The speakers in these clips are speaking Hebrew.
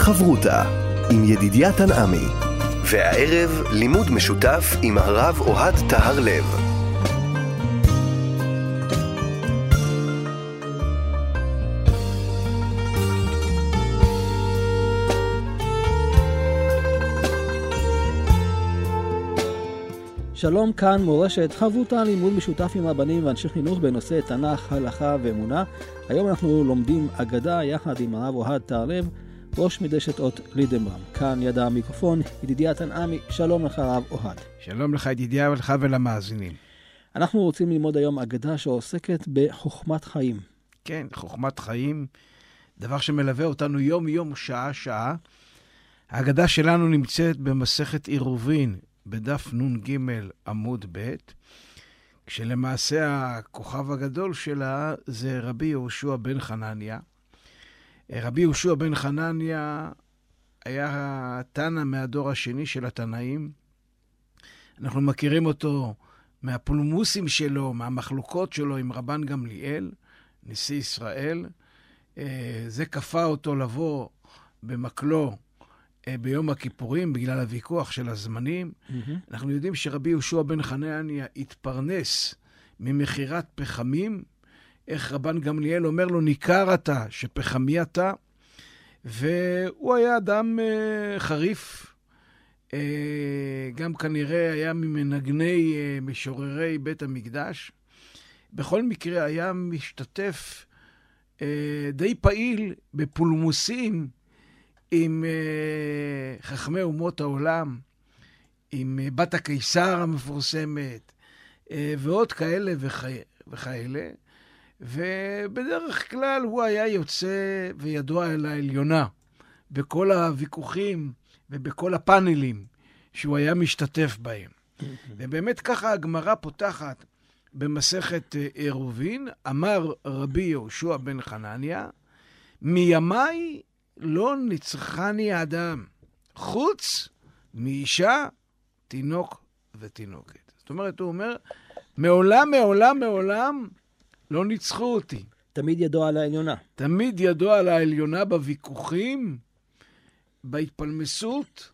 חברותה עם ידידיה תנעמי. והערב לימוד משותף עם הרב אוהד טהר לב. שלום כאן מורשת חברותה לימוד משותף עם רבנים ואנשי חינוך בנושא תנ"ך, הלכה ואמונה. היום אנחנו לומדים אגדה יחד עם הרב אוהד טהרלב, ראש מדרשת אות לידנברם. כאן יד המיקרופון, ידידיה תנעמי, שלום לך הרב אוהד. שלום לך ידידיה ולך ולמאזינים. אנחנו רוצים ללמוד היום אגדה שעוסקת בחוכמת חיים. כן, חוכמת חיים, דבר שמלווה אותנו יום-יום, שעה-שעה. ההגדה שלנו נמצאת במסכת עירובין, בדף נ"ג עמוד ב', כשלמעשה הכוכב הגדול שלה זה רבי יהושע בן חנניה. רבי יהושע בן חנניה היה תנא מהדור השני של התנאים. אנחנו מכירים אותו מהפולמוסים שלו, מהמחלוקות שלו עם רבן גמליאל, נשיא ישראל. זה כפה אותו לבוא במקלו ביום הכיפורים בגלל הוויכוח של הזמנים. Mm-hmm. אנחנו יודעים שרבי יהושע בן חנניה התפרנס ממכירת פחמים. איך רבן גמליאל אומר לו, ניכר אתה שפחמי אתה. והוא היה אדם uh, חריף, uh, גם כנראה היה ממנגני uh, משוררי בית המקדש. בכל מקרה היה משתתף uh, די פעיל בפולמוסים עם uh, חכמי אומות העולם, עם uh, בת הקיסר המפורסמת, uh, ועוד כאלה וכ... וכאלה. ובדרך כלל הוא היה יוצא וידוע אל העליונה בכל הוויכוחים ובכל הפאנלים שהוא היה משתתף בהם. ובאמת ככה הגמרא פותחת במסכת עירובין, אמר רבי יהושע בן חנניה, מימיי לא ניצחני אדם, חוץ מאישה, תינוק ותינוקת. זאת אומרת, הוא אומר, מעולם, מעולם, מעולם לא ניצחו אותי. תמיד ידו על העליונה. תמיד ידו על העליונה בוויכוחים, בהתפלמסות,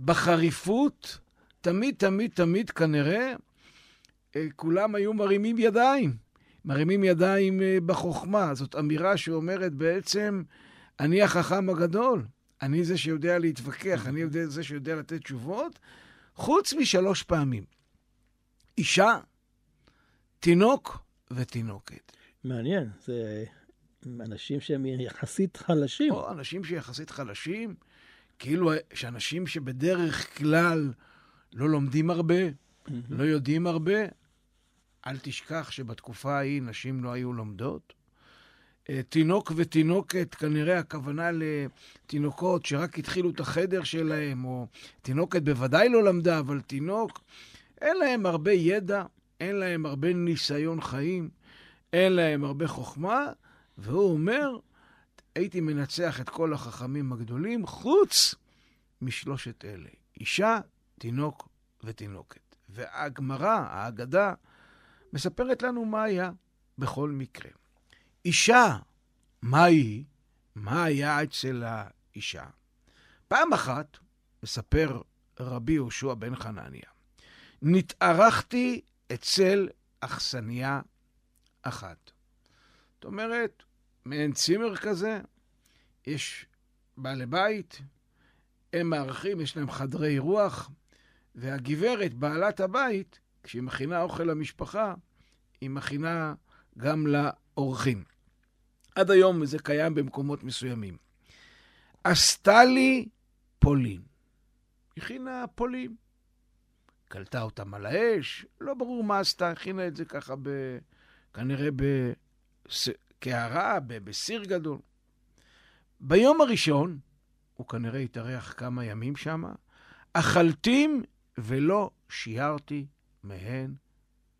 בחריפות. תמיד, תמיד, תמיד, כנראה, כולם היו מרימים ידיים. מרימים ידיים בחוכמה. זאת אמירה שאומרת בעצם, אני החכם הגדול, אני זה שיודע להתווכח, אני זה שיודע לתת תשובות, חוץ משלוש פעמים. אישה, תינוק ותינוקת. מעניין, זה אנשים שהם יחסית חלשים. או אנשים שיחסית חלשים, כאילו שאנשים שבדרך כלל לא לומדים הרבה, mm-hmm. לא יודעים הרבה, אל תשכח שבתקופה ההיא נשים לא היו לומדות. תינוק ותינוקת, כנראה הכוונה לתינוקות שרק התחילו את החדר שלהם, או תינוקת בוודאי לא למדה, אבל תינוק, אין להם הרבה ידע, אין להם הרבה ניסיון חיים, אין להם הרבה חוכמה, והוא אומר, הייתי מנצח את כל החכמים הגדולים, חוץ משלושת אלה, אישה, תינוק ותינוקת. והגמרא, ההגדה, מספרת לנו מה היה בכל מקרה. אישה, מה היא? מה היה אצל האישה? פעם אחת, מספר רבי יהושע בן חנניה, נתארחתי אצל אכסניה אחת. זאת אומרת, מעין צימר כזה, יש בעלי בית, הם מארחים, יש להם חדרי אירוח, והגברת, בעלת הבית, כשהיא מכינה אוכל למשפחה, היא מכינה גם לאורחים. עד היום זה קיים במקומות מסוימים. עשתה לי פולין. הכינה פולין. קלטה אותם על האש, לא ברור מה עשתה, הכינה את זה ככה ב... כנראה בקערה, בסיר גדול. ביום הראשון, הוא כנראה התארח כמה ימים שם, אכלתים ולא שיערתי מהן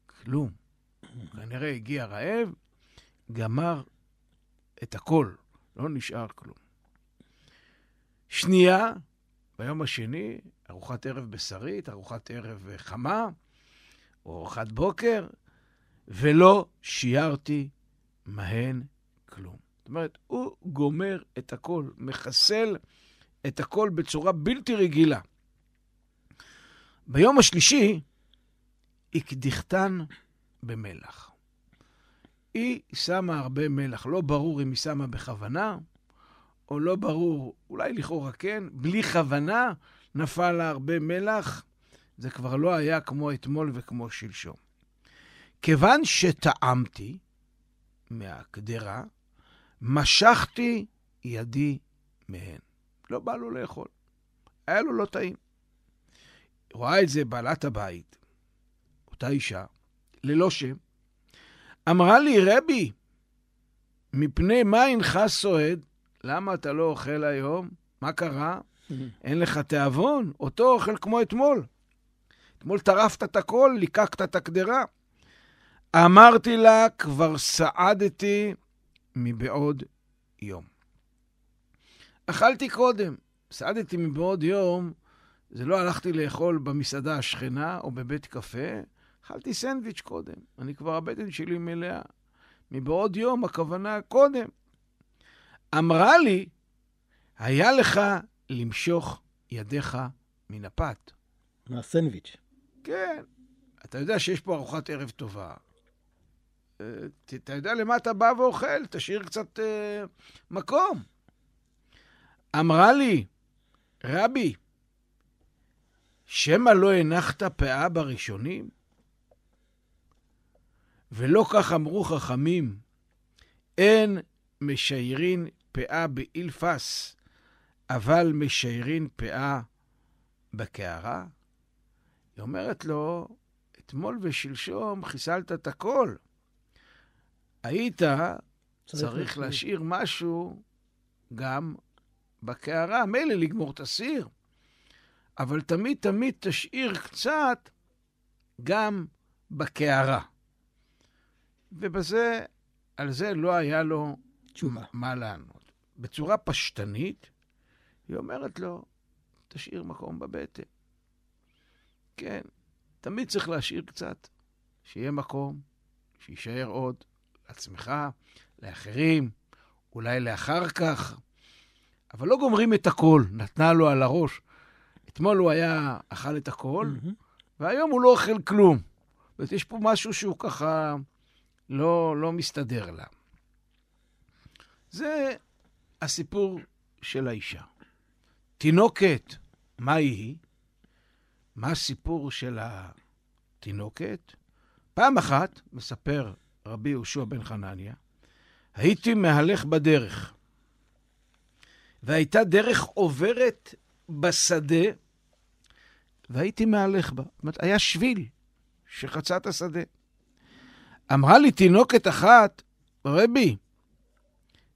כלום. כנראה הגיע רעב, גמר את הכל, לא נשאר כלום. שנייה, ביום השני, ארוחת ערב בשרית, ארוחת ערב חמה, או ארוחת בוקר, ולא שיערתי מהן כלום. זאת אומרת, הוא גומר את הכל, מחסל את הכל בצורה בלתי רגילה. ביום השלישי, הקדיחתן במלח. היא שמה הרבה מלח. לא ברור אם היא שמה בכוונה, או לא ברור, אולי לכאורה כן, בלי כוונה נפל לה הרבה מלח. זה כבר לא היה כמו אתמול וכמו שלשום. כיוון שטעמתי מהקדרה, משכתי ידי מהן. לא בא לו לאכול. היה לו לא טעים. רואה את זה בעלת הבית, אותה אישה, ללא שם, אמרה לי, רבי, מפני מה אינך סועד? למה אתה לא אוכל היום? מה קרה? אין לך תיאבון? אותו אוכל כמו אתמול. אתמול טרפת את הכל, ליקקת את הקדרה. אמרתי לה, כבר סעדתי מבעוד יום. אכלתי קודם, סעדתי מבעוד יום, זה לא הלכתי לאכול במסעדה השכנה או בבית קפה, אכלתי סנדוויץ' קודם. אני כבר, הבטן שלי מלאה. מבעוד יום, הכוונה קודם. אמרה לי, היה לך למשוך ידיך מן הפת. מהסנדוויץ'. כן. אתה יודע שיש פה ארוחת ערב טובה. אה, אתה יודע למה אתה בא ואוכל, תשאיר קצת אה, מקום. אמרה לי, רבי, שמא לא הנחת פאה בראשונים? ולא כך אמרו חכמים, אין משיירין פאה באילפס, אבל משיירין פאה בקערה? היא אומרת לו, אתמול ושלשום חיסלת את הכל. היית צריך, להשאיר משהו גם בקערה. מילא לגמור את הסיר, אבל תמיד תמיד תשאיר קצת גם בקערה. ובזה, על זה לא היה לו תשובה. מה לענות. בצורה פשטנית, היא אומרת לו, תשאיר מקום בבטן. כן, תמיד צריך להשאיר קצת, שיהיה מקום, שיישאר עוד לעצמך, לאחרים, אולי לאחר כך, אבל לא גומרים את הכל, נתנה לו על הראש. אתמול הוא היה, אכל את הכל, mm-hmm. והיום הוא לא אוכל כלום. זאת אומרת, יש פה משהו שהוא ככה לא, לא מסתדר לה. זה הסיפור של האישה. תינוקת, מה היא? מה הסיפור של התינוקת? פעם אחת, מספר רבי יהושע בן חנניה, הייתי מהלך בדרך, והייתה דרך עוברת בשדה, והייתי מהלך בה. זאת אומרת, היה שביל שחצה את השדה. אמרה לי תינוקת אחת, רבי,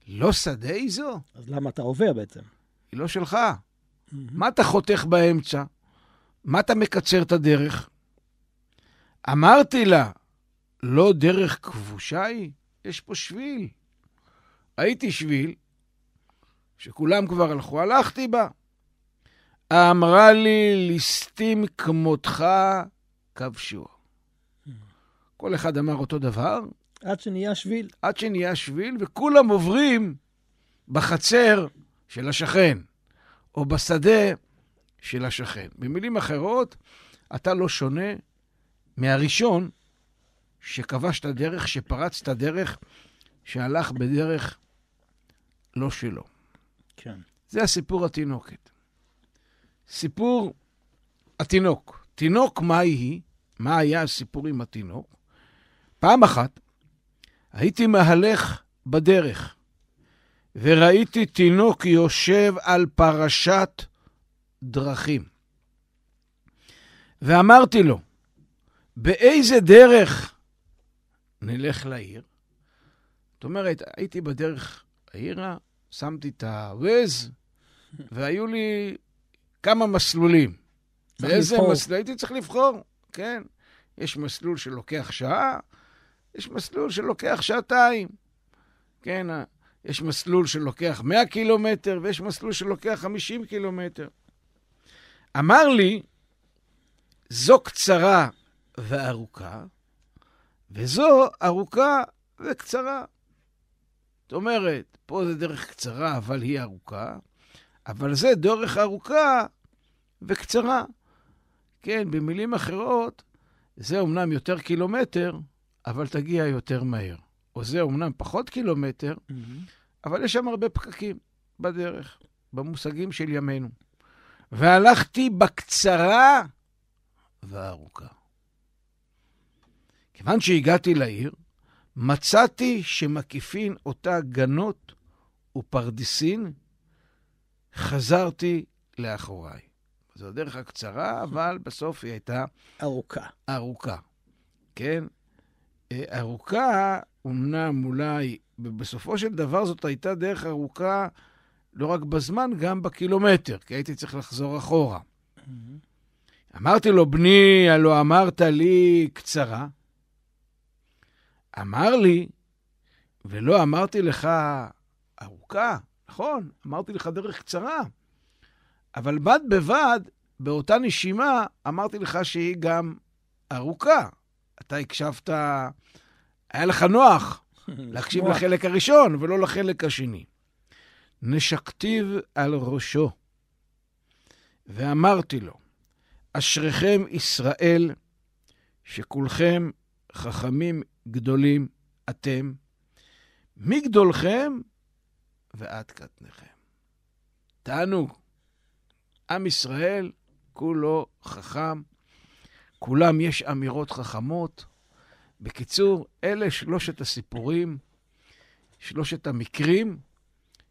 לא שדה היא זו? אז למה אתה עובר בעצם? היא לא שלך. Mm-hmm. מה אתה חותך באמצע? מה אתה מקצר את הדרך? אמרתי לה, לא דרך כבושה היא? יש פה שביל. הייתי שביל, שכולם כבר הלכו, הלכתי בה. אמרה לי, ליסטים כמותך כבשו. כל אחד אמר אותו דבר. עד שנהיה שביל. עד שנהיה שביל, וכולם עוברים בחצר של השכן, או בשדה של השכן. במילים אחרות, אתה לא שונה מהראשון שכבש את הדרך, שפרץ את הדרך, שהלך בדרך לא שלו. כן. זה הסיפור התינוקת. סיפור התינוק. תינוק, מה היא? מה היה הסיפור עם התינוק? פעם אחת הייתי מהלך בדרך, וראיתי תינוק יושב על פרשת דרכים. ואמרתי לו, באיזה דרך נלך לעיר? זאת אומרת, הייתי בדרך העירה, שמתי את הוויז, והיו לי כמה מסלולים. באיזה מסלול? הייתי צריך לבחור, כן. יש מסלול שלוקח שעה, יש מסלול שלוקח שעתיים. כן, יש מסלול שלוקח 100 קילומטר, ויש מסלול שלוקח 50 קילומטר. אמר לי, זו קצרה וארוכה, וזו ארוכה וקצרה. זאת אומרת, פה זה דרך קצרה, אבל היא ארוכה. אבל זה דרך ארוכה וקצרה. כן, במילים אחרות, זה אומנם יותר קילומטר, אבל תגיע יותר מהר. או זה אומנם פחות קילומטר, Mm-hmm. אבל יש שם הרבה פקקים בדרך, במושגים של ימינו. והלכתי בקצרה והארוכה. כיוון שהגעתי לעיר, מצאתי שמקיפין אותה גנות ופרדסין, חזרתי לאחוריי. זו הדרך הקצרה, אבל בסוף היא הייתה ארוכה. ארוכה, כן? אה, ארוכה, אמנם אולי, בסופו של דבר זאת הייתה דרך ארוכה לא רק בזמן, גם בקילומטר, כי הייתי צריך לחזור אחורה. אמרתי לו, בני, הלא אמרת לי קצרה. אמר לי, ולא אמרתי לך ארוכה, נכון, אמרתי לך דרך קצרה, אבל בד בבד, באותה נשימה, אמרתי לך שהיא גם ארוכה. אתה הקשבת, היה לך נוח להקשיב. לחלק הראשון ולא לחלק השני. נשקתיו על ראשו, ואמרתי לו, אשריכם ישראל, שכולכם חכמים גדולים אתם, מגדולכם ועד קטניכם. תענוג. עם ישראל כולו חכם, כולם יש אמירות חכמות. בקיצור, אלה שלושת הסיפורים, שלושת המקרים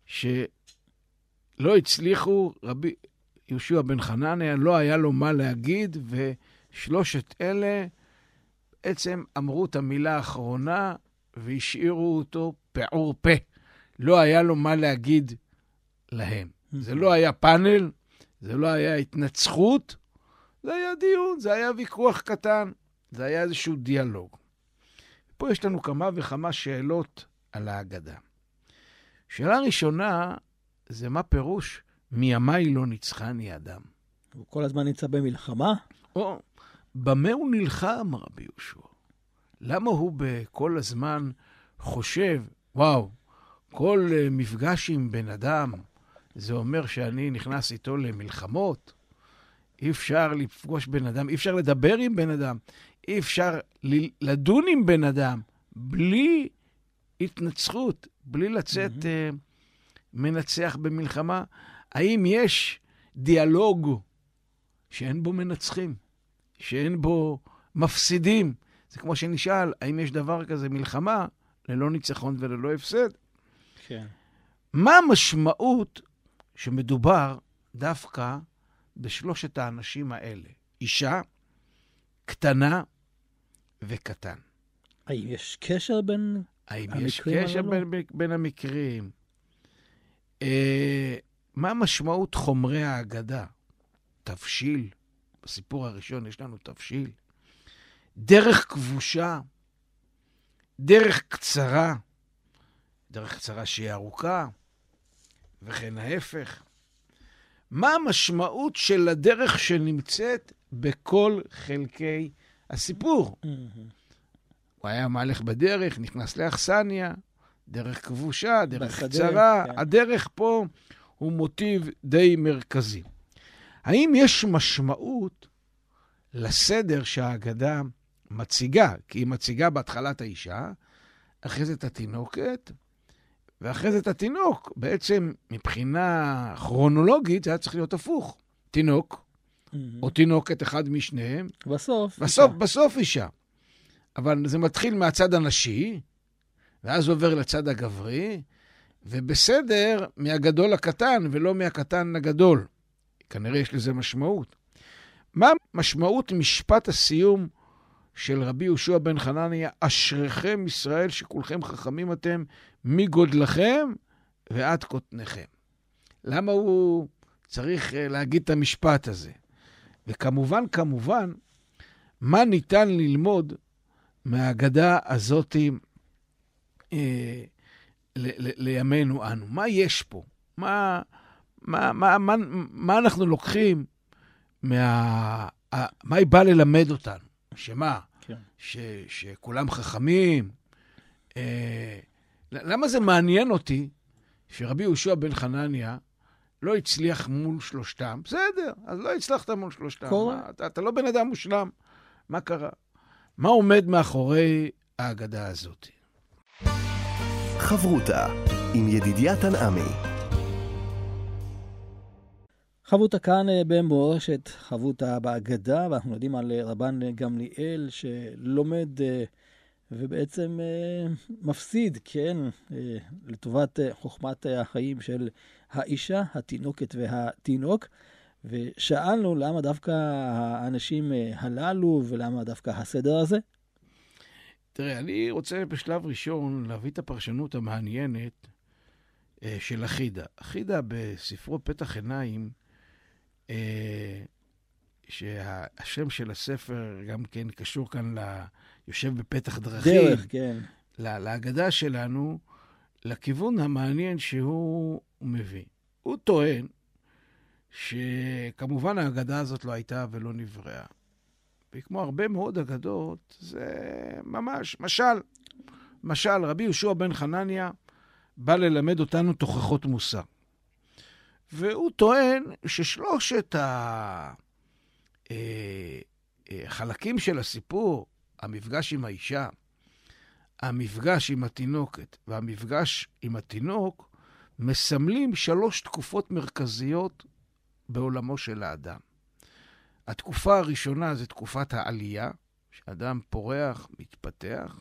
שלא הצליחו, רבי יהושע בן חנניה, לא היה לו מה להגיד, ושלושת אלה בעצם אמרו את המילה האחרונה והשאירו אותו פעור פה. לא היה לו מה להגיד להם. זה לא היה פאנל, זה לא היה התנצחות, זה היה דיון, זה היה ויכוח קטן, זה היה איזשהו דיאלוג. פה יש לנו כמה וכמה שאלות על ההגדה. שאלה ראשונה, זה מה פירוש מימיי לא ניצחני אדם? הוא כל הזמן נמצא במלחמה? או, במה הוא נלחם, רבי יהושע? למה הוא בכל הזמן חושב, וואו, כל אה, מפגש עם בן אדם, זה אומר שאני נכנס איתו למלחמות? אי אפשר לפגוש בן אדם, אי אפשר לדבר עם בן אדם, אי אפשר לדון עם בן אדם בלי התנצחות, בלי לצאת מהמם. uh, מנצח במלחמה. האם יש דיאלוג שאין בו מנצחים, שאין בו מפסידים? זה כמו שנשאל, האם יש דבר כזה מלחמה ללא ניצחון וללא הפסד? כן. מה המשמעות שמדובר דווקא בשלושת האנשים האלה? אישה, קטנה וקטן. האם יש קשר בין... האם יש קשר הללו? בין, בין המקרים? אה, מה משמעות חומרי ההגדה? תבשיל, בסיפור הראשון יש לנו תבשיל. דרך כבושה, דרך קצרה, דרך קצרה שהיא ארוכה, וכן ההפך. מה המשמעות של הדרך שנמצאת בכל חלקי הסיפור? הוא היה מהלך בדרך, נכנס לאכסניה, דרך כבושה, דרך בשדה, קצרה. כן. הדרך פה הוא מוטיב די מרכזי. האם יש משמעות לסדר שההגדה מציגה? כי היא מציגה בהתחלה את האישה, אחרי זה את התינוקת, ואחרי זה את התינוק. בעצם מבחינה כרונולוגית זה היה צריך להיות הפוך. תינוק, או תינוקת, אחד משניהם, בסוף. בסוף, אישה. בסוף אישה. אבל זה מתחיל מהצד הנשי, ואז עובר לצד הגברי, ובסדר מהגדול לקטן, ולא מהקטן לגדול. כנראה יש לזה משמעות. מה משמעות משפט הסיום של רבי יהושע בן חנניה, אשריכם ישראל שכולכם חכמים אתם מגודלכם ועד קוטניכם? למה הוא צריך אה, להגיד את המשפט הזה? וכמובן, כמובן, מה ניתן ללמוד מהאגדה הזאת אה, ל- ל- לימינו אנו? מה יש פה? מה, מה, מה, מה, מה אנחנו לוקחים מה... מה היא באה ללמד אותנו? שמה? כן. ש, שכולם חכמים? אה, למה זה מעניין אותי שרבי יהושע בן חנניה לא הצליח מול שלושתם, בסדר, אז לא הצלחת מול שלושתם. קורה. מה, אתה, אתה לא בן אדם מושלם, מה קרה? מה עומד מאחורי ההגדה הזאת? חברותה עם ידידיה תנעמי. חבותה כאן אה, במורשת, חבותה בהגדה, ואנחנו יודעים על אה, רבן גמליאל שלומד אה, ובעצם אה, מפסיד, כן, אה, לטובת אה, חוכמת אה, החיים של האישה, התינוקת והתינוק. ושאלנו למה דווקא האנשים אה, הללו ולמה דווקא הסדר הזה. תראה, אני רוצה בשלב ראשון להביא את הפרשנות המעניינת אה, של אחידה. אחידה בספרו פתח עיניים, אה, שהשם של הספר גם כן קשור כאן ל... יושב בפתח דרכים. דרך, כן. לה- להגדה שלנו, לכיוון המעניין שהוא מביא. הוא טוען שכמובן ההגדה הזאת לא הייתה ולא נבראה. וכמו הרבה מאוד אגדות, זה ממש משל. משל, רבי יהושע בן חנניה בא ללמד אותנו תוכחות מוסר. והוא טוען ששלושת החלקים של הסיפור, המפגש עם האישה, המפגש עם התינוקת והמפגש עם התינוק, מסמלים שלוש תקופות מרכזיות בעולמו של האדם. התקופה הראשונה זה תקופת העלייה, שאדם פורח, מתפתח.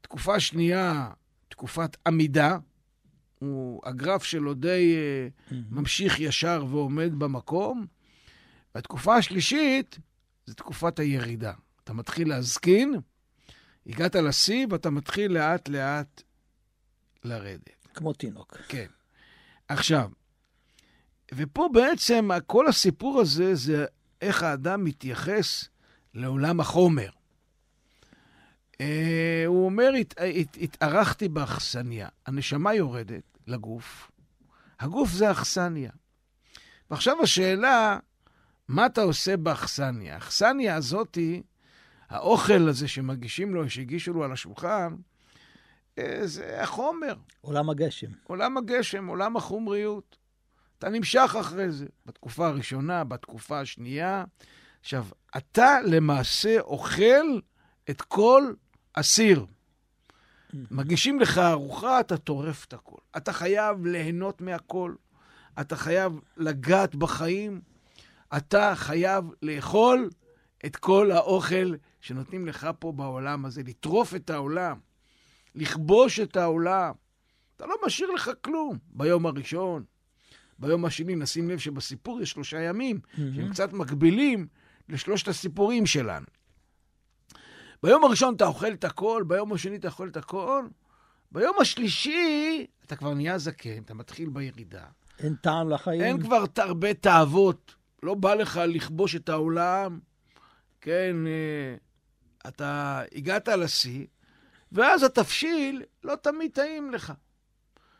תקופה שנייה, תקופת עמידה, הוא, הגרף שלו די uh, ממשיך ישר ועומד במקום. והתקופה השלישית זה תקופת הירידה. אתה מתחיל להזקין, הגעת לשיא ואתה מתחיל לאט-לאט לרדת. כמו תינוק. כן. עכשיו, ופה בעצם כל הסיפור הזה זה איך האדם מתייחס לעולם החומר. אה, הוא אומר, הת, הת, התארחתי באכסניה. הנשמה יורדת לגוף, הגוף זה אכסניה. ועכשיו השאלה, מה אתה עושה באכסניה? האכסניה הזאתי, האוכל הזה שמגישים לו, שהגישו לו על השולחן, אה, זה החומר. עולם הגשם. עולם הגשם, עולם החומריות. אתה נמשך אחרי זה, בתקופה הראשונה, בתקופה השנייה. עכשיו, אתה למעשה אוכל את כל הסיר. מגישים לך ארוחה, אתה טורף את הכל. אתה חייב ליהנות מהכל. אתה חייב לגעת בחיים. אתה חייב לאכול את כל האוכל שנותנים לך פה בעולם הזה, לטרוף את העולם, לכבוש את העולם. אתה לא משאיר לך כלום ביום הראשון. ביום השני, נשים לב שבסיפור יש שלושה ימים, שהם קצת מקבילים לשלושת הסיפורים שלנו. ביום הראשון אתה אוכל את הכל, ביום השני אתה אוכל את הכל, ביום השלישי אתה כבר נהיה זקן, אתה מתחיל בירידה. אין טעם לחיים. אין כבר הרבה תאוות, לא בא לך לכבוש את העולם, כן, אה, אתה הגעת לשיא, ואז התבשיל לא תמיד טעים לך.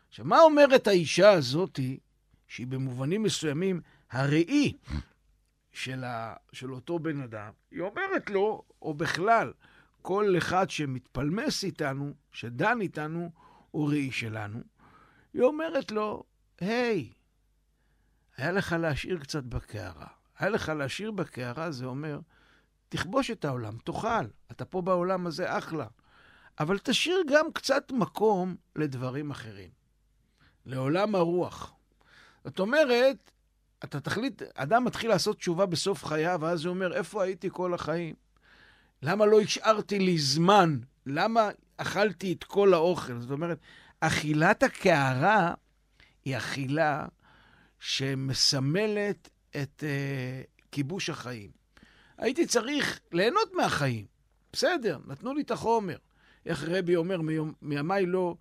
עכשיו, מה אומרת האישה הזאתי, שהיא במובנים מסוימים הראי של, ה, של אותו בן אדם? היא אומרת לו, או בכלל, כל אחד שמתפלמס איתנו, שדן איתנו, הוא ראי שלנו. היא אומרת לו, היי, היה לך להשאיר קצת בקערה. היה לך להשאיר בקערה, זה אומר, תכבוש את העולם, תאכל. אתה פה בעולם הזה אחלה. אבל תשאיר גם קצת מקום לדברים אחרים. לעולם הרוח. זאת אומרת, אתה תחליט, אדם מתחיל לעשות תשובה בסוף חייו, ואז הוא אומר, איפה הייתי כל החיים? למה לא השארתי לי זמן? למה אכלתי את כל האוכל? זאת אומרת, אכילת הקערה היא אכילה שמסמלת את uh, כיבוש החיים. הייתי צריך ליהנות מהחיים. בסדר, נתנו לי את החומר. איך רבי אומר, מימיי לא,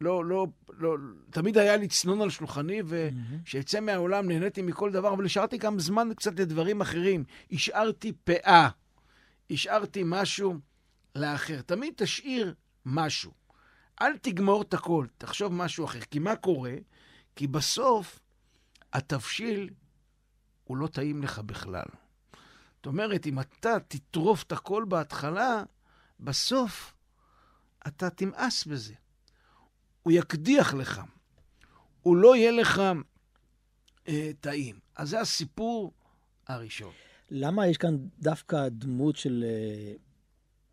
לא, לא, לא, תמיד היה לי צנון על שולחני, וכשיצא מהעולם נהניתי מכל דבר, אבל השארתי גם זמן קצת לדברים אחרים. השארתי פאה, השארתי משהו לאחר. תמיד תשאיר משהו. אל תגמור את הכל, תחשוב משהו אחר. כי מה קורה? כי בסוף התבשיל הוא לא טעים לך בכלל. זאת אומרת, אם אתה תטרוף את הכל בהתחלה, בסוף אתה תמאס בזה. הוא יקדיח לך. הוא לא יהיה לך אה, טעים. אז זה הסיפור הראשון. למה יש כאן דווקא דמות של אה,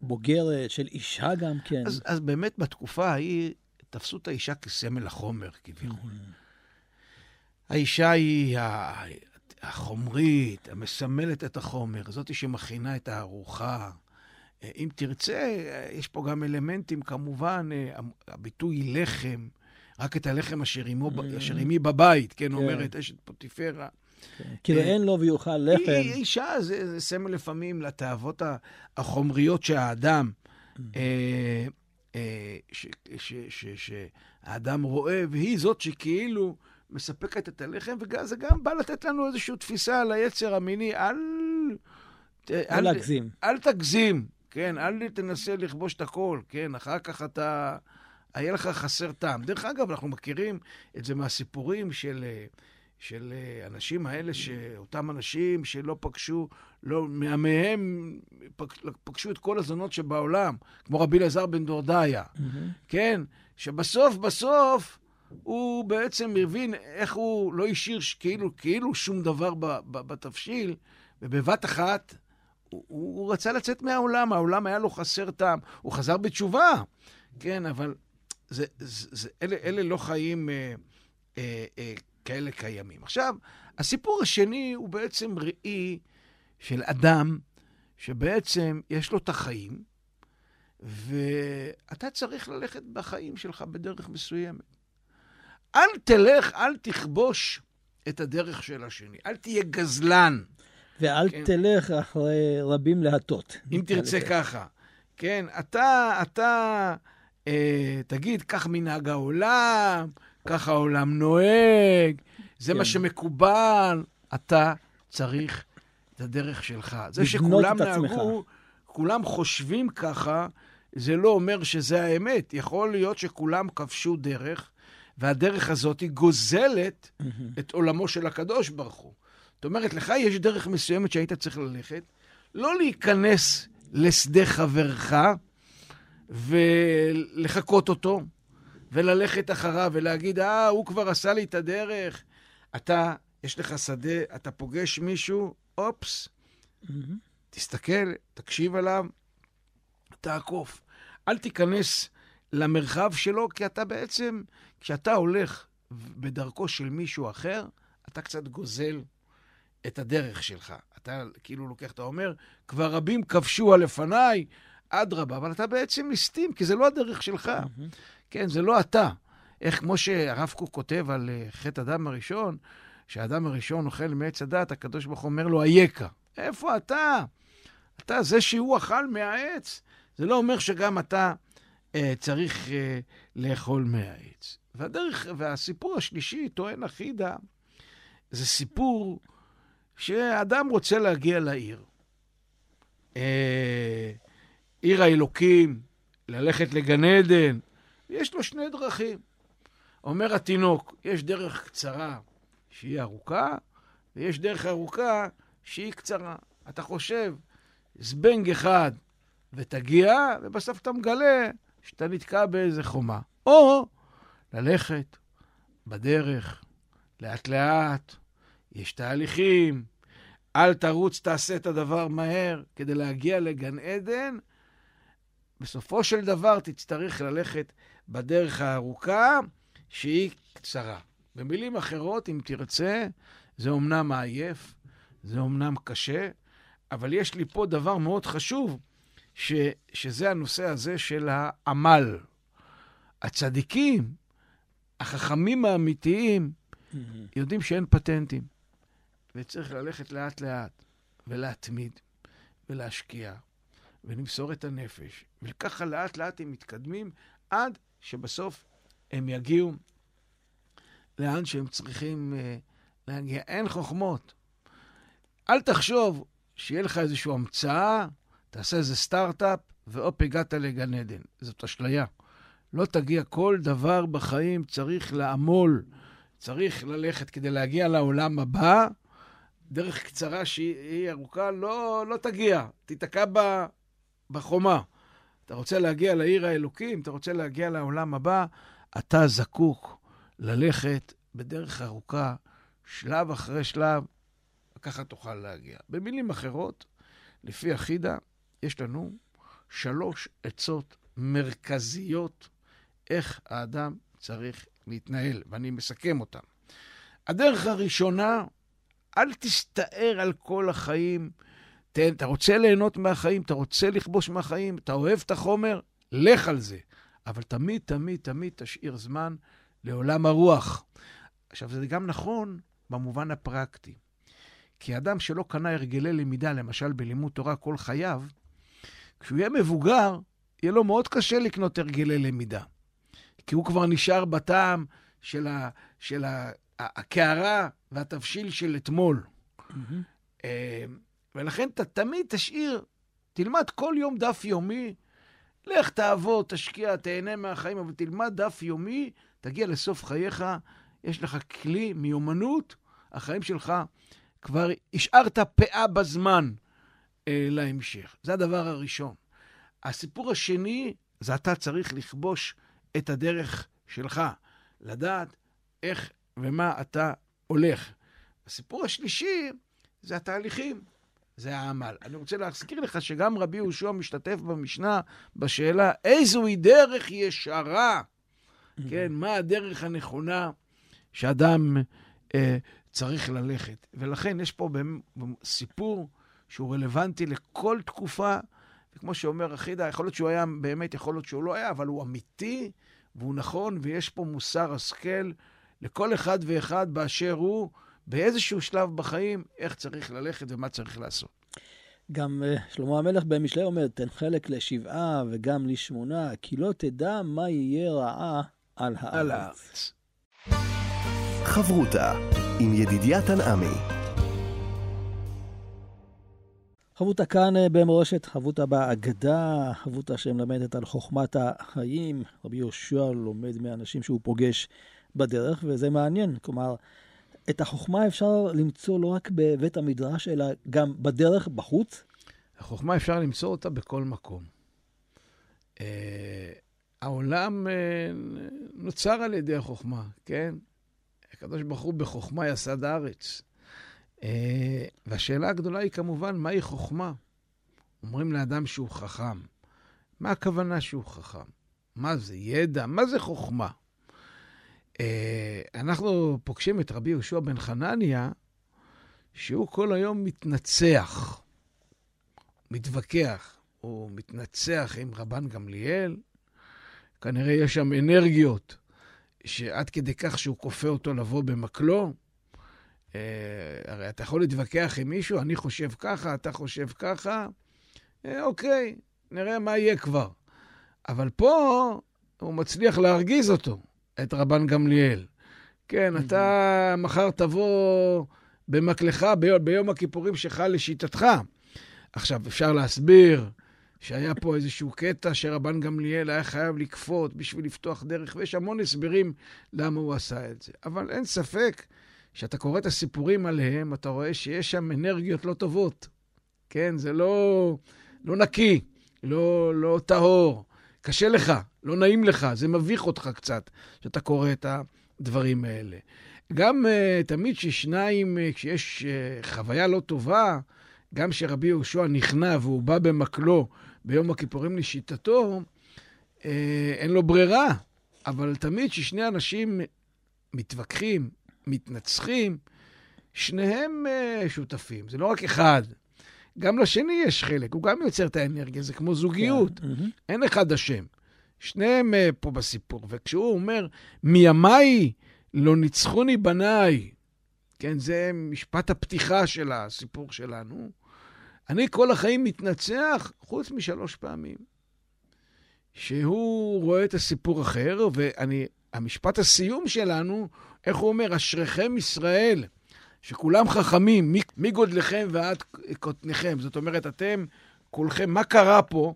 בוגרת, של אישה גם כן? אז, אז באמת בתקופה ההיא תפסו את האישה כסמל החומר, כביכול. האישה היא החומרית, המסמלת את החומר, זאת שמכינה את הארוחה. אה, אם תרצה, אה, יש פה גם אלמנטים, כמובן, אה, הביטוי לחם, רק את הלחם אשר עמו, Mm. עימי בבית, כן, כן. אומרת אשת פוטיפרה. כאילו אה, אין לו ויאכל לחם. היא אישה, זה, סמל לפעמים לתאוות החומריות שהאדם, ש- שהאדם רואה, והיא זאת שכאילו מספקת את הלחם, וזה גם בא לתת לנו איזושהי תפיסה על היצר המיני, אל... לא להגזים. אל תגזים, כן? אל תנסה לכבוש את הכל, כן? אחר כך אתה... היה לך חסר טעם. דרך אגב, אנחנו מכירים את זה מהסיפורים של, אה, של אה, אנשים האלה, אותם אנשים שלא פגשו, לא, מעמיהם פג, פגשו את כל הזונות שבעולם, כמו רבי אלעזר בן דורדיה, כן? שבסוף, בסוף, הוא בעצם הבין איך הוא לא השאיר כאילו, כאילו שום דבר ב, ב, בתבשיל, ובבת אחת הוא, הוא רצה לצאת מהעולם, העולם היה לו חסר טעם. הוא חזר בתשובה, כן, אבל זה, זה, זה, אלה, אלה לא חיים אה, אה, אה, כאלה קיימים. עכשיו, הסיפור השני הוא בעצם ראי של אדם שבעצם יש לו את החיים, ואתה צריך ללכת בחיים שלך בדרך מסוימת. אל תלך, אל תכבוש את הדרך של השני. אל תהיה גזלן. ואל כן. תלך אחרי רבים להטות. אם תרצה ככה. כן, אתה, אתה, אה, תגיד, כך מנהג העולם, כך העולם נוהג, זה כן. מה שמקובל, אתה צריך את הדרך שלך. זה שכולם. נהגו, כולם חושבים ככה, זה לא אומר שזה האמת. יכול להיות שכולם כבשו דרך, והדרך הזאת היא גוזלת את עולמו של הקדוש ברוך הוא. זאת אומרת, לך יש דרך מסוימת שהיית צריך ללכת, לא להיכנס לשדה חברך ולחקות אותו, וללכת אחריו ולהגיד, אה, הוא כבר עשה לי את הדרך. אתה, יש לך שדה, אתה פוגש מישהו, אופס, תסתכל, תקשיב עליו, תעקוף. אל תיכנס למרחב שלו, כי אתה בעצם, כשאתה הולך בדרכו של מישהו אחר, אתה קצת גוזל את הדרך שלך. אתה כאילו לוקח, אתה אומר, כבר רבים כבשו הלפניי, אדרבה, אבל אתה בעצם מסתים, כי זה לא הדרך שלך. כן, זה לא אתה. איך, כמו שהרב קוק כותב על אה, חטא אדם הראשון, שהאדם הראשון אוכל מעץ הדת, הקדוש ברוך הוא אומר לו, אייכה. איפה אתה? אתה, זה שהוא אכל מהעץ, זה לא אומר שגם אתה אה, צריך אה, לאכול מהעץ. והדרך, והסיפור השלישי, טוען אחידה, זה סיפור שאדם רוצה להגיע לעיר. אה, עיר האלוקים, ללכת לגן עדן, יש לו שני דרכים. אומר התינוק, יש דרך קצרה שהיא ארוכה, ויש דרך ארוכה שהיא קצרה. אתה חושב, זבנג אחד ותגיע, ובסוף אתה מגלה שאתה נתקע באיזה חומה. או ללכת בדרך, לאט-לאט, יש תהליכים, אל תרוץ, תעשה את הדבר מהר כדי להגיע לגן עדן. בסופו של דבר תצטרך ללכת בדרך הארוכה שהיא קצרה. במילים אחרות, אם תרצה, זה אומנם מעייף, זה אומנם קשה, אבל יש לי פה דבר מאוד חשוב, ש, שזה הנושא הזה של העמל. הצדיקים, החכמים האמיתיים, יודעים שאין פטנטים, וצריך ללכת לאט-לאט, ולהתמיד, ולהשקיע, ולמסור את הנפש. וככה לאט-לאט הם מתקדמים, עד שבסוף הם יגיעו לאן שהם צריכים uh, להגיע. אין חוכמות. אל תחשוב שיהיה לך איזושהי המצאה, תעשה איזה סטארט-אפ, והופ, הגעת לגן עדן. זאת אשליה. לא תגיע כל דבר בחיים, צריך לעמול, צריך ללכת כדי להגיע לעולם הבא. דרך קצרה שהיא ארוכה, לא, לא תגיע, תיתקע ב, בחומה. אתה רוצה להגיע לעיר האלוקים, אתה רוצה להגיע לעולם הבא, אתה זקוק ללכת בדרך ארוכה שלב אחרי שלב, ככה תוכל להגיע. במילים אחרות, לפי החידה, יש לנו שלוש עצות מרכזיות איך האדם צריך להתנהל, ואני מסכם אותן. הדרך הראשונה, אל תסתער על כל החיים. תן, אתה רוצה ליהנות מהחיים, אתה רוצה לכבוש מהחיים, אתה אוהב את החומר, לך על זה. אבל תמיד, תמיד, תמיד תשאיר זמן לעולם הרוח. עכשיו, זה גם נכון במובן הפרקטי. כי אדם שלא קנה הרגלי למידה, למשל בלימוד תורה כל חייו, כשהוא יהיה מבוגר, יהיה לו מאוד קשה לקנות הרגלי למידה. כי הוא כבר נשאר בטעם של, ה, של ה, הקערה והתבשיל של אתמול. Mm-hmm. ולכן אתה תמיד תשאיר, תלמד כל יום דף יומי, לך תעבוד, תשקיע, תהנה מהחיים, אבל תלמד דף יומי, תגיע לסוף חייך, יש לך כלי, מיומנות, החיים שלך כבר השארת פאה בזמן אה, להמשך. זה הדבר הראשון. הסיפור השני, זה אתה צריך לכבוש את הדרך שלך, לדעת איך ומה אתה הולך. הסיפור השלישי זה התהליכים, זה העמל. אני רוצה להזכיר לך שגם רבי יהושע משתתף במשנה בשאלה איזוהי דרך ישרה, כן, מה הדרך הנכונה שאדם אה, צריך ללכת. ולכן יש פה סיפור שהוא רלוונטי לכל תקופה, וכמו שאומר אחידה, יכול להיות שהוא היה באמת, יכול להיות שהוא לא היה, אבל הוא אמיתי והוא נכון, ויש פה מוסר השכל לכל אחד ואחד באשר הוא, באיזשהו שלב בחיים, איך צריך ללכת ומה צריך לעשות. גם uh, שלמה המלך במשלי אומר, תן חלק לשבעה וגם לשמונה, כי לא תדע מה יהיה רעה על הארץ. על הארץ. חברותה עם ידידיה תנעמי. חברותה כאן אה, במורשת, חברותה באגדה, חברותה שמלמדת על חוכמת החיים. רבי יהושע לומד מאנשים שהוא פוגש בדרך, וזה מעניין. כלומר, את החוכמה אפשר למצוא לא רק בבית המדרש, אלא גם בדרך, בחוץ? החוכמה אפשר למצוא אותה בכל מקום. Uh, העולם uh, נוצר על ידי החוכמה, כן? הקדוש ברוך הוא בחוכמה יסד הארץ. Uh, והשאלה הגדולה היא כמובן, מהי חוכמה? אומרים לאדם שהוא חכם. מה הכוונה שהוא חכם? מה זה ידע? מה זה חוכמה? Uh, אנחנו פוגשים את רבי יהושע בן חנניה, שהוא כל היום מתנצח, מתווכח. הוא מתנצח עם רבן גמליאל, כנראה יש שם אנרגיות שעד כדי כך שהוא כופה אותו לבוא במקלו. Uh, הרי אתה יכול להתווכח עם מישהו, אני חושב ככה, אתה חושב ככה, uh, אוקיי, נראה מה יהיה כבר. אבל פה הוא מצליח להרגיז אותו, את רבן גמליאל. כן, אתה מחר תבוא במקלך ביום, ביום הכיפורים שחל לשיטתך. עכשיו, אפשר להסביר שהיה פה איזשהו קטע שרבן גמליאל היה חייב לקפוט בשביל לפתוח דרך, ויש המון הסברים למה הוא עשה את זה. אבל אין ספק שאתה קורא את הסיפורים עליהם, אתה רואה שיש שם אנרגיות לא טובות. כן, זה לא, לא נקי, לא, לא טהור. קשה לך, לא נעים לך, זה מביך אותך קצת, שאתה קורא את הדברים האלה. גם uh, תמיד כששניים, uh, כשיש uh, חוויה לא טובה, גם כשרבי יהושע נכנע והוא בא במקלו ביום הכיפורים לשיטתו, אה, אין לו ברירה. אבל תמיד כששני אנשים מתווכחים, מתנצחים, שניהם אה, שותפים, זה לא רק אחד. גם לשני יש חלק, הוא גם יוצר את האנרגיה, זה כמו זוגיות. כן. אין אחד אשם. שניהם אה, פה בסיפור. וכשהוא אומר, מימיי לא ניצחוני בניי, כן, זה משפט הפתיחה של הסיפור שלנו. אני כל החיים מתנצח, חוץ משלוש פעמים. שהוא רואה את הסיפור אחר, ואני, המשפט הסיום שלנו, איך הוא אומר? אשריכם ישראל, שכולם חכמים, מגודלכם ועד קוטניכם. זאת אומרת, אתם, כולכם, מה קרה פה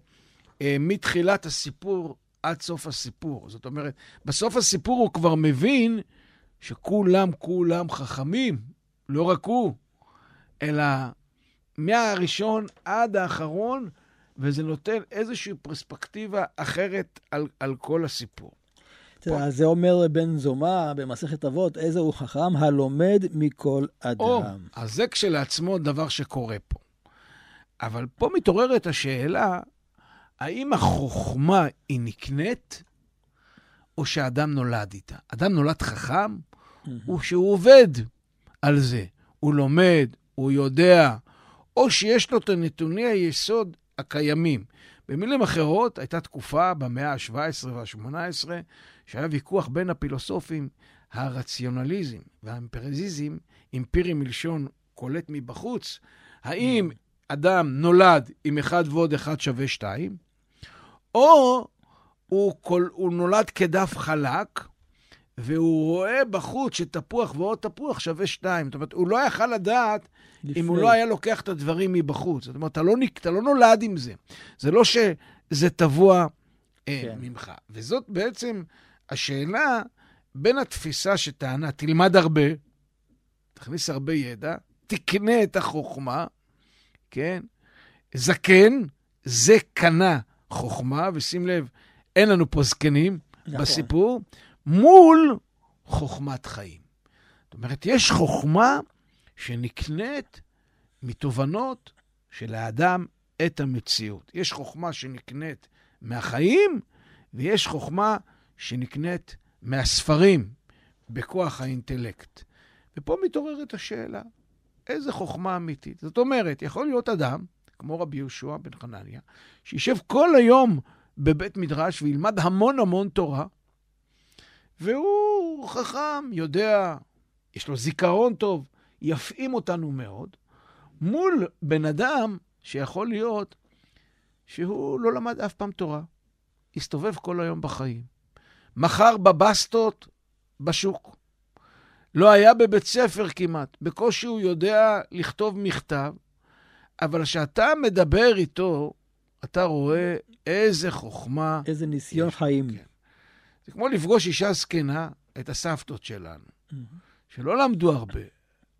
אה, מתחילת הסיפור עד סוף הסיפור? זאת אומרת, בסוף הסיפור הוא כבר מבין שכולם, כולם חכמים, לא רק הוא, אלא מהראשון עד האחרון, וזה נותן איזושהי פרספקטיבה אחרת על, על כל הסיפור. תראה, זה אומר בן זומא במסכת אבות, איזה הוא חכם הלומד מכל אדם. או, אז זה כשלעצמו דבר שקורה פה. אבל פה מתעוררת השאלה, האם החוכמה היא נקנית, או שאדם נולד איתה? אדם נולד חכם, הוא שהוא עובד על זה. הוא לומד, הוא יודע, או שיש לו את נתוני היסוד הקיימים. במילים אחרות, הייתה תקופה במאה ה-17 וה-18 שהיה ויכוח בין הפילוסופים, הרציונליזם והאמפרזיזם, אימפירי מלשון קולט מבחוץ, האם אדם נולד עם אחד ועוד אחד שווה שתיים, או הוא, כל, הוא נולד כדף חלק, והוא רואה בחוץ שתפוח ועוד תפוח שווה שתיים. זאת אומרת, הוא לא יכל לדעת לפני. אם הוא לא היה לוקח את הדברים מבחוץ. זאת אומרת, אתה לא, אתה לא נולד עם זה. זה לא שזה טבוע אה, כן. ממך. וזאת בעצם השאלה בין התפיסה שטענה, תלמד הרבה, תכניס הרבה ידע, תקנה את החוכמה, כן? זקן, זה קנה חוכמה, ושים לב, אין לנו פה זקנים נכון. בסיפור, מול חוכמת חיים. זאת אומרת, יש חוכמה שנקנית מתובנות של האדם את המציאות. יש חוכמה שנקנית מהחיים, ויש חוכמה שנקנית מהספרים, בכוח האינטלקט. ופה מתעוררת השאלה, איזה חוכמה אמיתית? זאת אומרת, יכול להיות אדם, כמו רבי יהושע בן חנניה, שישב כל היום בבית מדרש וילמד המון המון תורה, והוא חכם, יודע, יש לו זיכרון טוב, יפעים אותנו מאוד, מול בן אדם שיכול להיות שהוא לא למד אף פעם תורה, הסתובב כל היום בחיים, מכר בבסטות בשוק, לא היה בבית ספר כמעט, בקושי הוא יודע לכתוב מכתב, אבל כשאתה מדבר איתו, אתה רואה איזה חוכמה. איזה ניסיון יש, חיים. כן. זה כמו לפגוש אישה זקנה, את הסבתות שלנו, mm-hmm. שלא למדו הרבה,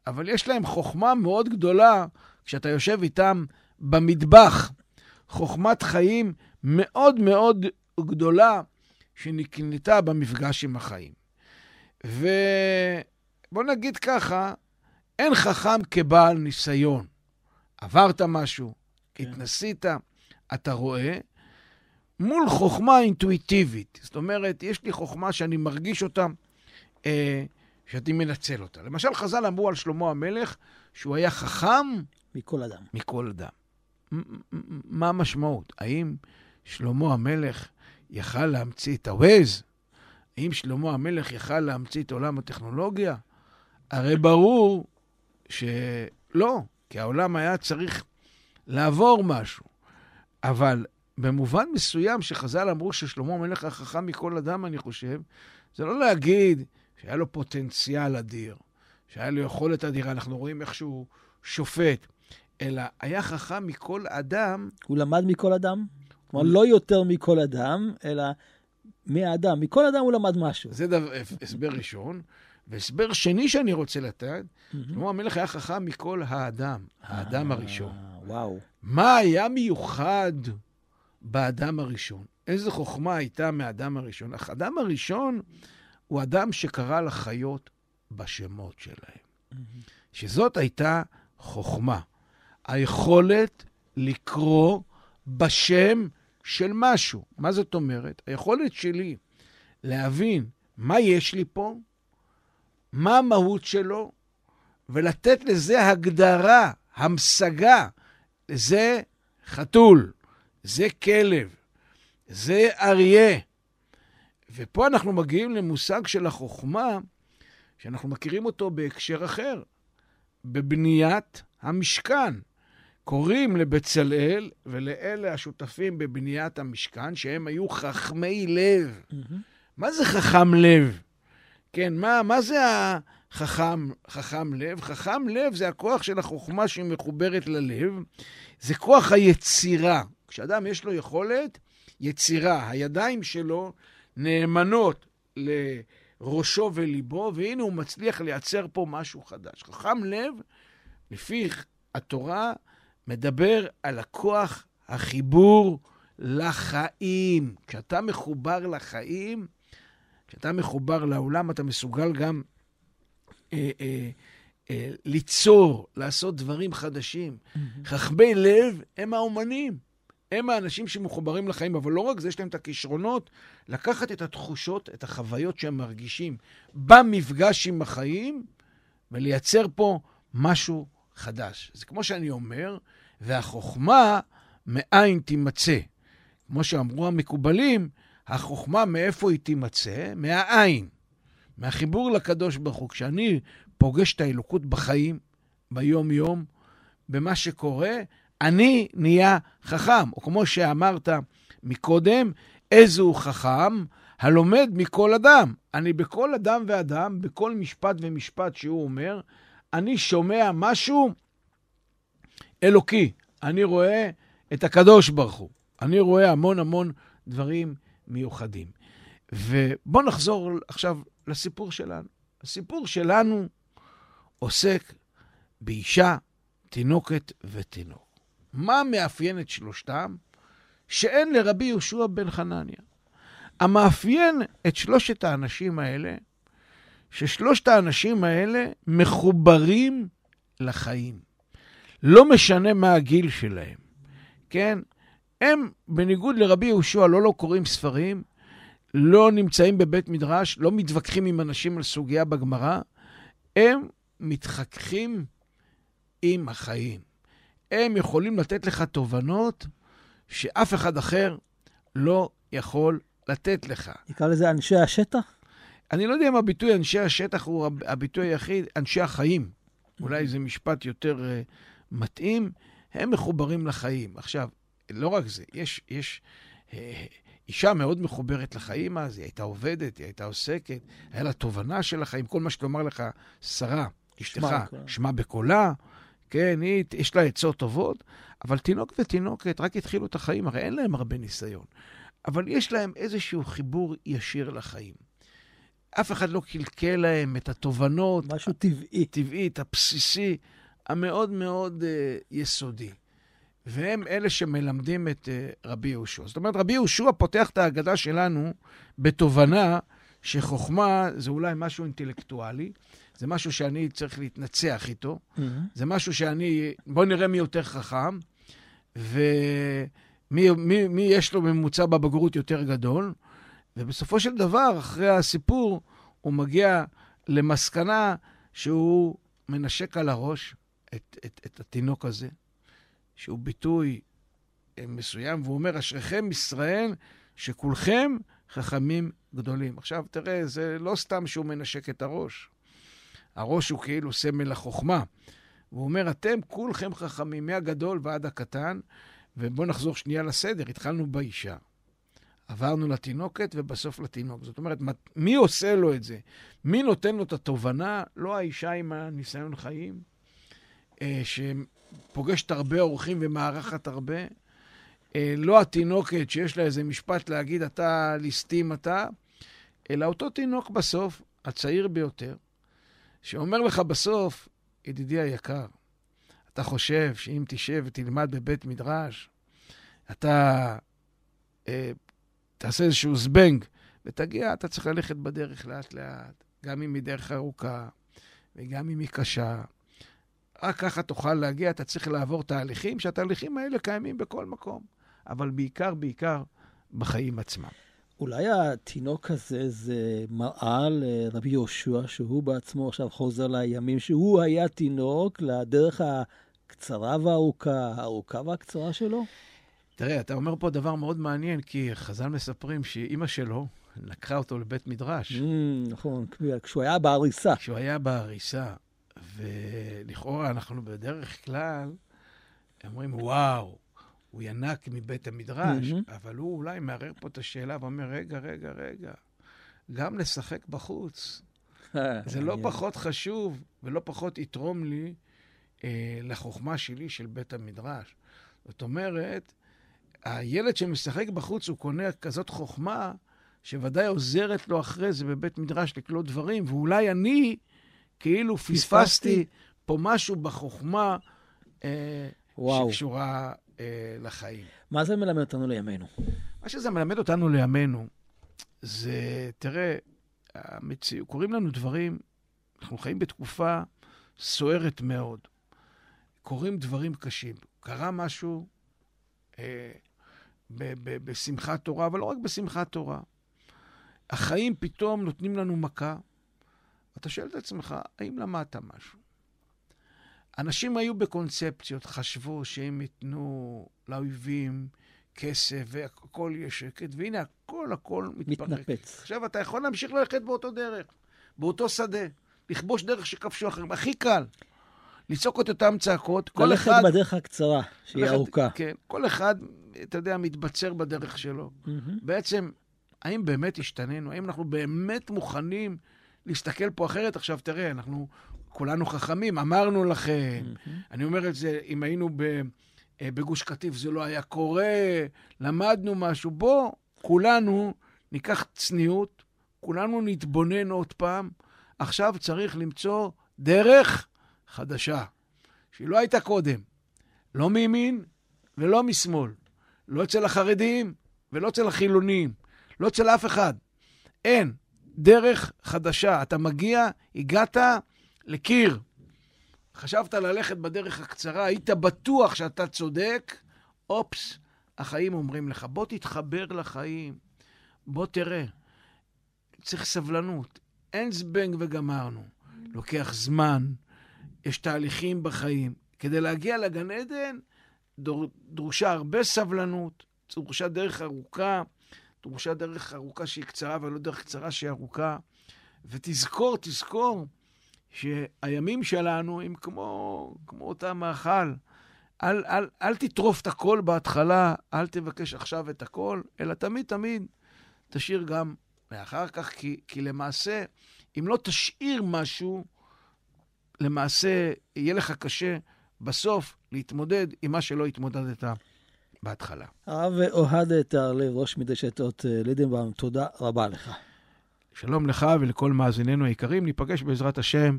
אבל יש להם חוכמה מאוד גדולה כשאתה יושב איתם במטבח. חוכמת חיים מאוד מאוד גדולה שנקנתה במפגש עם החיים. ובוא נגיד ככה, אין חכם כבעל ניסיון. עברת משהו, כן. התנסית, אתה רואה, מול חוכמה אינטואיטיבית. זאת אומרת, יש לי חוכמה שאני מרגיש אותה, אה, שאני מנצל אותה. למשל, חז"ל אמרו על שלמה המלך שהוא היה חכם... מכל אדם. מכל אדם. מה המשמעות? האם שלמה המלך יכל להמציא את הווייז? האם שלמה המלך יכל להמציא את עולם הטכנולוגיה? הרי ברור שלא, כי העולם היה צריך לעבור משהו. אבל במובן מסוים שחז"ל אמרו ששלמה המלך החכם מכל אדם, אני חושב, זה לא להגיד שהיה לו פוטנציאל אדיר, שהיה לו יכולת אדירה, אנחנו רואים איך שהוא שופט, אלא היה חכם מכל אדם. הוא למד מכל אדם? כלומר, לא יותר מכל אדם, אלא מהאדם. מכל אדם הוא למד משהו. זה דבר, הסבר ראשון. והסבר שני שאני רוצה לתת, שלמה המלך היה חכם מכל האדם, האדם אה, הראשון. וואו. מה היה מיוחד באדם הראשון? איזה חוכמה הייתה מהאדם הראשון? האדם הראשון הוא אדם שקרא לחיות בשמות שלהם. שזאת הייתה חוכמה. היכולת לקרוא בשם של משהו. מה זאת אומרת? היכולת שלי להבין מה יש לי פה, מה המהות שלו, ולתת לזה הגדרה, המשגה. זה חתול, זה כלב, זה אריה. ופה אנחנו מגיעים למושג של החוכמה, שאנחנו מכירים אותו בהקשר אחר, בבניית המשכן. קוראים לבצלאל ולאלה השותפים בבניית המשכן, שהם היו חכמי לב. Mm-hmm. מה זה חכם לב? כן, מה, מה זה החכם חכם לב? חכם לב זה הכוח של החוכמה שהיא מחוברת ללב. זה כוח היצירה. כשאדם יש לו יכולת, יצירה, הידיים שלו נאמנות לראשו וליבו, והנה הוא מצליח לייצר פה משהו חדש. חכם לב, לפי התורה, מדבר על הכוח החיבור לחיים. כשאתה מחובר לחיים, כשאתה מחובר לעולם, אתה מסוגל גם אה, אה, אה, ליצור, לעשות דברים חדשים. חכמי לב הם האומנים. הם האנשים שמחוברים לחיים, אבל לא רק זה, יש להם את הכישרונות לקחת את התחושות, את החוויות שהם מרגישים במפגש עם החיים, ולייצר פה משהו חדש. זה כמו שאני אומר, והחוכמה מאין תימצא. כמו שאמרו המקובלים, החוכמה מאיפה היא תימצא? מהעין, מהחיבור לקדוש ברוך הוא. כשאני פוגש את האלוקות בחיים, ביום-יום, במה שקורה, אני נהיה חכם. או כמו שאמרת מקודם, איזה הוא חכם? הלומד מכל אדם. אני בכל אדם ואדם, בכל משפט ומשפט שהוא אומר, אני שומע משהו אלוקי. אני רואה את הקדוש ברוך הוא. אני רואה המון המון דברים מיוחדים. ובואו נחזור עכשיו לסיפור שלנו. הסיפור שלנו עוסק באישה, תינוקת ותינוק. מה מאפיין את שלושתם? שאין לרבי יהושע בן חנניה. המאפיין את שלושת האנשים האלה, ששלושת האנשים האלה מחוברים לחיים. לא משנה מה הגיל שלהם, כן? הם, בניגוד לרבי יהושע, לא לא קוראים ספרים, לא נמצאים בבית מדרש, לא מתווכחים עם אנשים על סוגיה בגמרא, הם מתחככים עם החיים. הם יכולים לתת לך תובנות שאף אחד אחר לא יכול לתת לך. נקרא לזה אנשי השטח? אני לא יודע אם הביטוי אנשי השטח הוא הביטוי היחיד, אנשי החיים. אולי זה משפט יותר uh, מתאים. הם מחוברים לחיים. עכשיו, לא רק זה, יש, יש uh, אישה מאוד מחוברת לחיים אז, היא הייתה עובדת, היא הייתה עוסקת, היה לה תובנה של החיים, כל מה שתאמר לך, שרה, אשתך, שמע בקולה, כן, היא, יש לה עצות טובות, אבל תינוק ותינוקת רק התחילו את החיים, הרי אין להם הרבה ניסיון. אבל יש להם איזשהו חיבור ישיר לחיים. אף אחד לא קלקל להם את התובנות. משהו טבעי. טבעית, הבסיסי, המאוד מאוד uh, יסודי. והם אלה שמלמדים את uh, רבי יהושע. זאת אומרת, רבי יהושע פותח את ההגדה שלנו בתובנה שחוכמה זה אולי משהו אינטלקטואלי, זה משהו שאני צריך להתנצח איתו, mm-hmm. זה משהו שאני, בואו נראה מי יותר חכם, ומי מי, מי יש לו ממוצע בבגרות יותר גדול, ובסופו של דבר, אחרי הסיפור, הוא מגיע למסקנה שהוא מנשק על הראש את, את, את התינוק הזה, שהוא ביטוי אה, מסוים, והוא אומר, אשריכם ישראל, שכולכם חכמים גדולים. עכשיו, תראה, זה לא סתם שהוא מנשק את הראש. הראש הוא כאילו סמל החוכמה. והוא אומר, אתם כולכם חכמים, מהגדול ועד הקטן, ובואו נחזור שנייה לסדר. התחלנו באישה, עברנו לתינוקת ובסוף לתינוק. זאת אומרת, מי עושה לו את זה? מי נותן לו את התובנה? לא האישה עם הניסיון חיים, אה, שפוגשת הרבה אורחים ומארחת הרבה, אה, לא התינוקת שיש לה איזה משפט להגיד, אתה ליסטים אתה, אלא אותו תינוק בסוף, הצעיר ביותר, שאומר לך בסוף, ידידי היקר, אתה חושב שאם תשב ותלמד בבית מדרש, אתה אה, תעשה איזשהו זבנג ותגיע, אתה צריך ללכת בדרך לאט-לאט, גם אם היא דרך ארוכה וגם אם היא קשה. רק ככה תוכל להגיע, אתה צריך לעבור תהליכים, שהתהליכים האלה קיימים בכל מקום, אבל בעיקר, בעיקר בחיים עצמם. אולי התינוק הזה זה מראה לרבי יהושע, שהוא בעצמו עכשיו חוזר לימים שהוא היה תינוק, לדרך הקצרה והארוכה, הארוכה והקצרה שלו? תראה, אתה אומר פה דבר מאוד מעניין, כי חז"ל מספרים שאימא שלו לקחה אותו לבית מדרש. Mm, נכון, כשהוא היה בהריסה. כשהוא היה בהריסה, ולכאורה אנחנו בדרך כלל אומרים, וואו, הוא ינק מבית המדרש, mm-hmm. אבל הוא אולי מערער פה את השאלה ואומר, רגע, רגע, רגע, גם לשחק בחוץ. זה לא פחות חשוב ולא פחות יתרום לי אה, לחוכמה שלי של בית המדרש. זאת אומרת, הילד שמשחק בחוץ, הוא קונה כזאת חוכמה, שוודאי עוזרת לו אחרי זה בבית מדרש לקלוט דברים, ואולי אני כאילו פספסתי פה משהו בחוכמה אה, שקשורה אה, לחיים. מה זה מלמד אותנו לימינו? מה שזה מלמד אותנו לימינו, זה, תראה, המציא... קורים לנו דברים, אנחנו חיים בתקופה סוערת מאוד. קורים דברים קשים. קרה משהו אה, ב- ב- בשמחת תורה, אבל לא רק בשמחת תורה. החיים פתאום נותנים לנו מכה. אתה שואל את עצמך, האם למדת משהו? אנשים היו בקונספציות, חשבו שהם ייתנו לאויבים כסף והכל יהיה שקט, והנה הכל הכל מתפרק. מתנפץ. עכשיו אתה יכול להמשיך ללכת באותו דרך, באותו שדה, לכבוש דרך שכבשו אחרים. הכי קל, לצעוק את אותן צעקות. כל ללכת אחד... בדרך הקצרה, שהיא ללכת- ארוכה. כן, כל אחד, אתה יודע, מתבצר בדרך שלו. מהמם. בעצם, האם באמת השתנינו? האם אנחנו באמת מוכנים להסתכל פה אחרת? עכשיו, תראה, אנחנו כולנו חכמים, אמרנו לכם. מהמם. אני אומר את זה, אם היינו ב, אה, בגוש קטיף זה לא היה קורה, למדנו משהו. בוא, כולנו ניקח צניעות, כולנו נתבונן עוד פעם. עכשיו צריך למצוא דרך חדשה, שהיא לא הייתה קודם. לא מימין ולא משמאל. לא אצל החרדים ולא אצל החילונים. לא אצל אף אחד. אין. דרך חדשה. אתה מגיע, הגעת לקיר. חשבת ללכת בדרך הקצרה, היית בטוח שאתה צודק, אופס, החיים אומרים לך, בוא תתחבר לחיים, בוא תראה. צריך סבלנות. אין זבנג וגמרנו. לוקח זמן, יש תהליכים בחיים. כדי להגיע לגן עדן, דרושה הרבה סבלנות, דרושה דרך ארוכה, דרושה דרך ארוכה שהיא קצרה, אבל לא דרך קצרה שהיא ארוכה. ותזכור, תזכור, שהימים שלנו הם כמו, כמו אותה מאכל. אל, אל, אל תטרוף את הכל בהתחלה, אל תבקש עכשיו את הכל, אלא תמיד תמיד תשאיר גם לאחר כך, כי, כי למעשה, אם לא תשאיר משהו, למעשה יהיה לך קשה בסוף להתמודד עם מה שלא התמודדת בהתחלה. הרב אוהד תהרלב, ראש מדשת אות אה, לידנבאום, תודה רבה לך. שלום לך ולכל מאזיננו היקרים, ניפגש בעזרת השם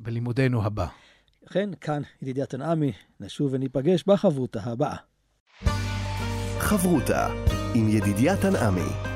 בלימודנו הבא. לכן, כאן ידידיה תנעמי, נשוב וניפגש בחברותה הבאה. חברותה עם ידידיה תנעמי.